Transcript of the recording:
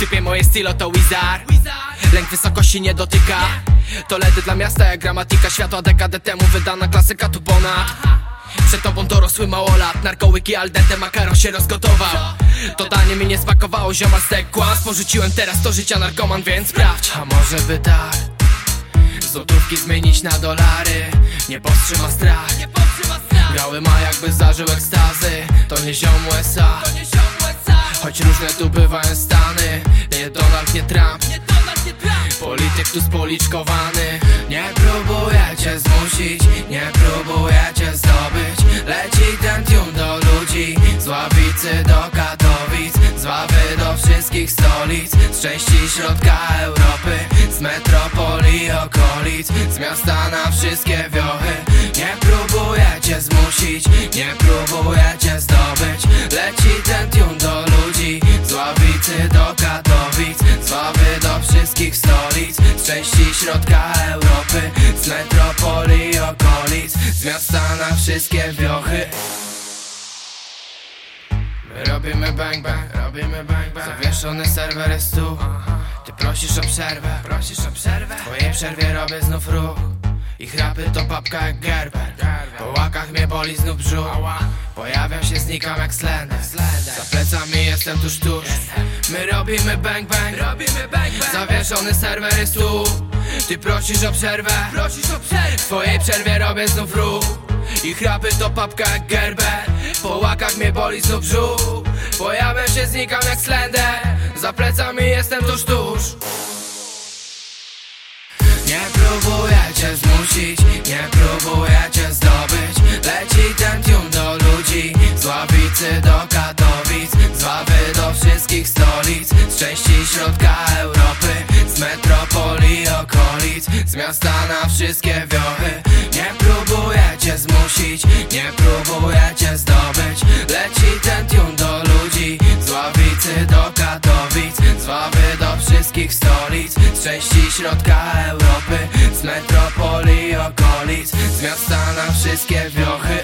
Typie moje stylo to wizard. Lęk wysokości nie dotyka. To ledy dla miasta jak gramatyka Światła dekadę temu wydana klasyka tu ponad. Przed tobą dorosły małolat Narkołyki al dente, makaron się rozgotował. To danie mi nie smakowało, ziomal stek kłas Porzuciłem teraz to życia narkoman, więc sprawdź. A może by tak? Złotówki zmienić na dolary. Nie powstrzyma strach. Biały ma jakby zażył ekstazy To nie ziom USA Choć różne tu bywają stany Nie Donald, nie Trump. Polityk tu spoliczkowany. Nie próbujecie zmusić Nie próbujecie zdobyć. Leci ten tune do ludzi Z Ławicy do Katowic Z Wawy do wszystkich stolic Z części środka Europy Z metropolii okolic Z miasta na wszystkie wiochy. Nie próbujecie zmusić Nie próbujecie części środka Europy Z metropolii okolic Z miasta na wszystkie wiochy. My robimy bang bang, robimy bang bang. Zawieszony serwer jest tu. Ty prosisz o przerwę, prosisz o przerwę. W twojej przerwie robię znów ruch ich rapy to papka jak Gerber. Po łakach mnie boli znów brzuch. Pojawiam się, znikam jak Slender. Za plecami jestem tuż tuż. My robimy bang bang. Robimy bang bang. Zawieszony serwer jest tu. Ty prosisz o przerwę. W twojej przerwie robię znów ruch. Ich rapy to papka jak Gerber. Po łakach mnie boli znów brzuch. Pojawiam się, znikam jak Slender. Za plecami jestem tuż tuż. Nie próbujecie zmusić, nie próbujecie zdobyć. Leci ten do ludzi. Z Ławicy do Katowic. Z Wawy do wszystkich stolic. Z części środka Europy. Z metropolii okolic. Z miasta na wszystkie wiochy Nie próbujecie zmusić, nie próbujecie zdobyć. Leci ten do ludzi. Z Ławicy do Katowic. Z Wawy do wszystkich stolic. Z części środka Europy Z metropolii okolic Z miasta na wszystkie wiochy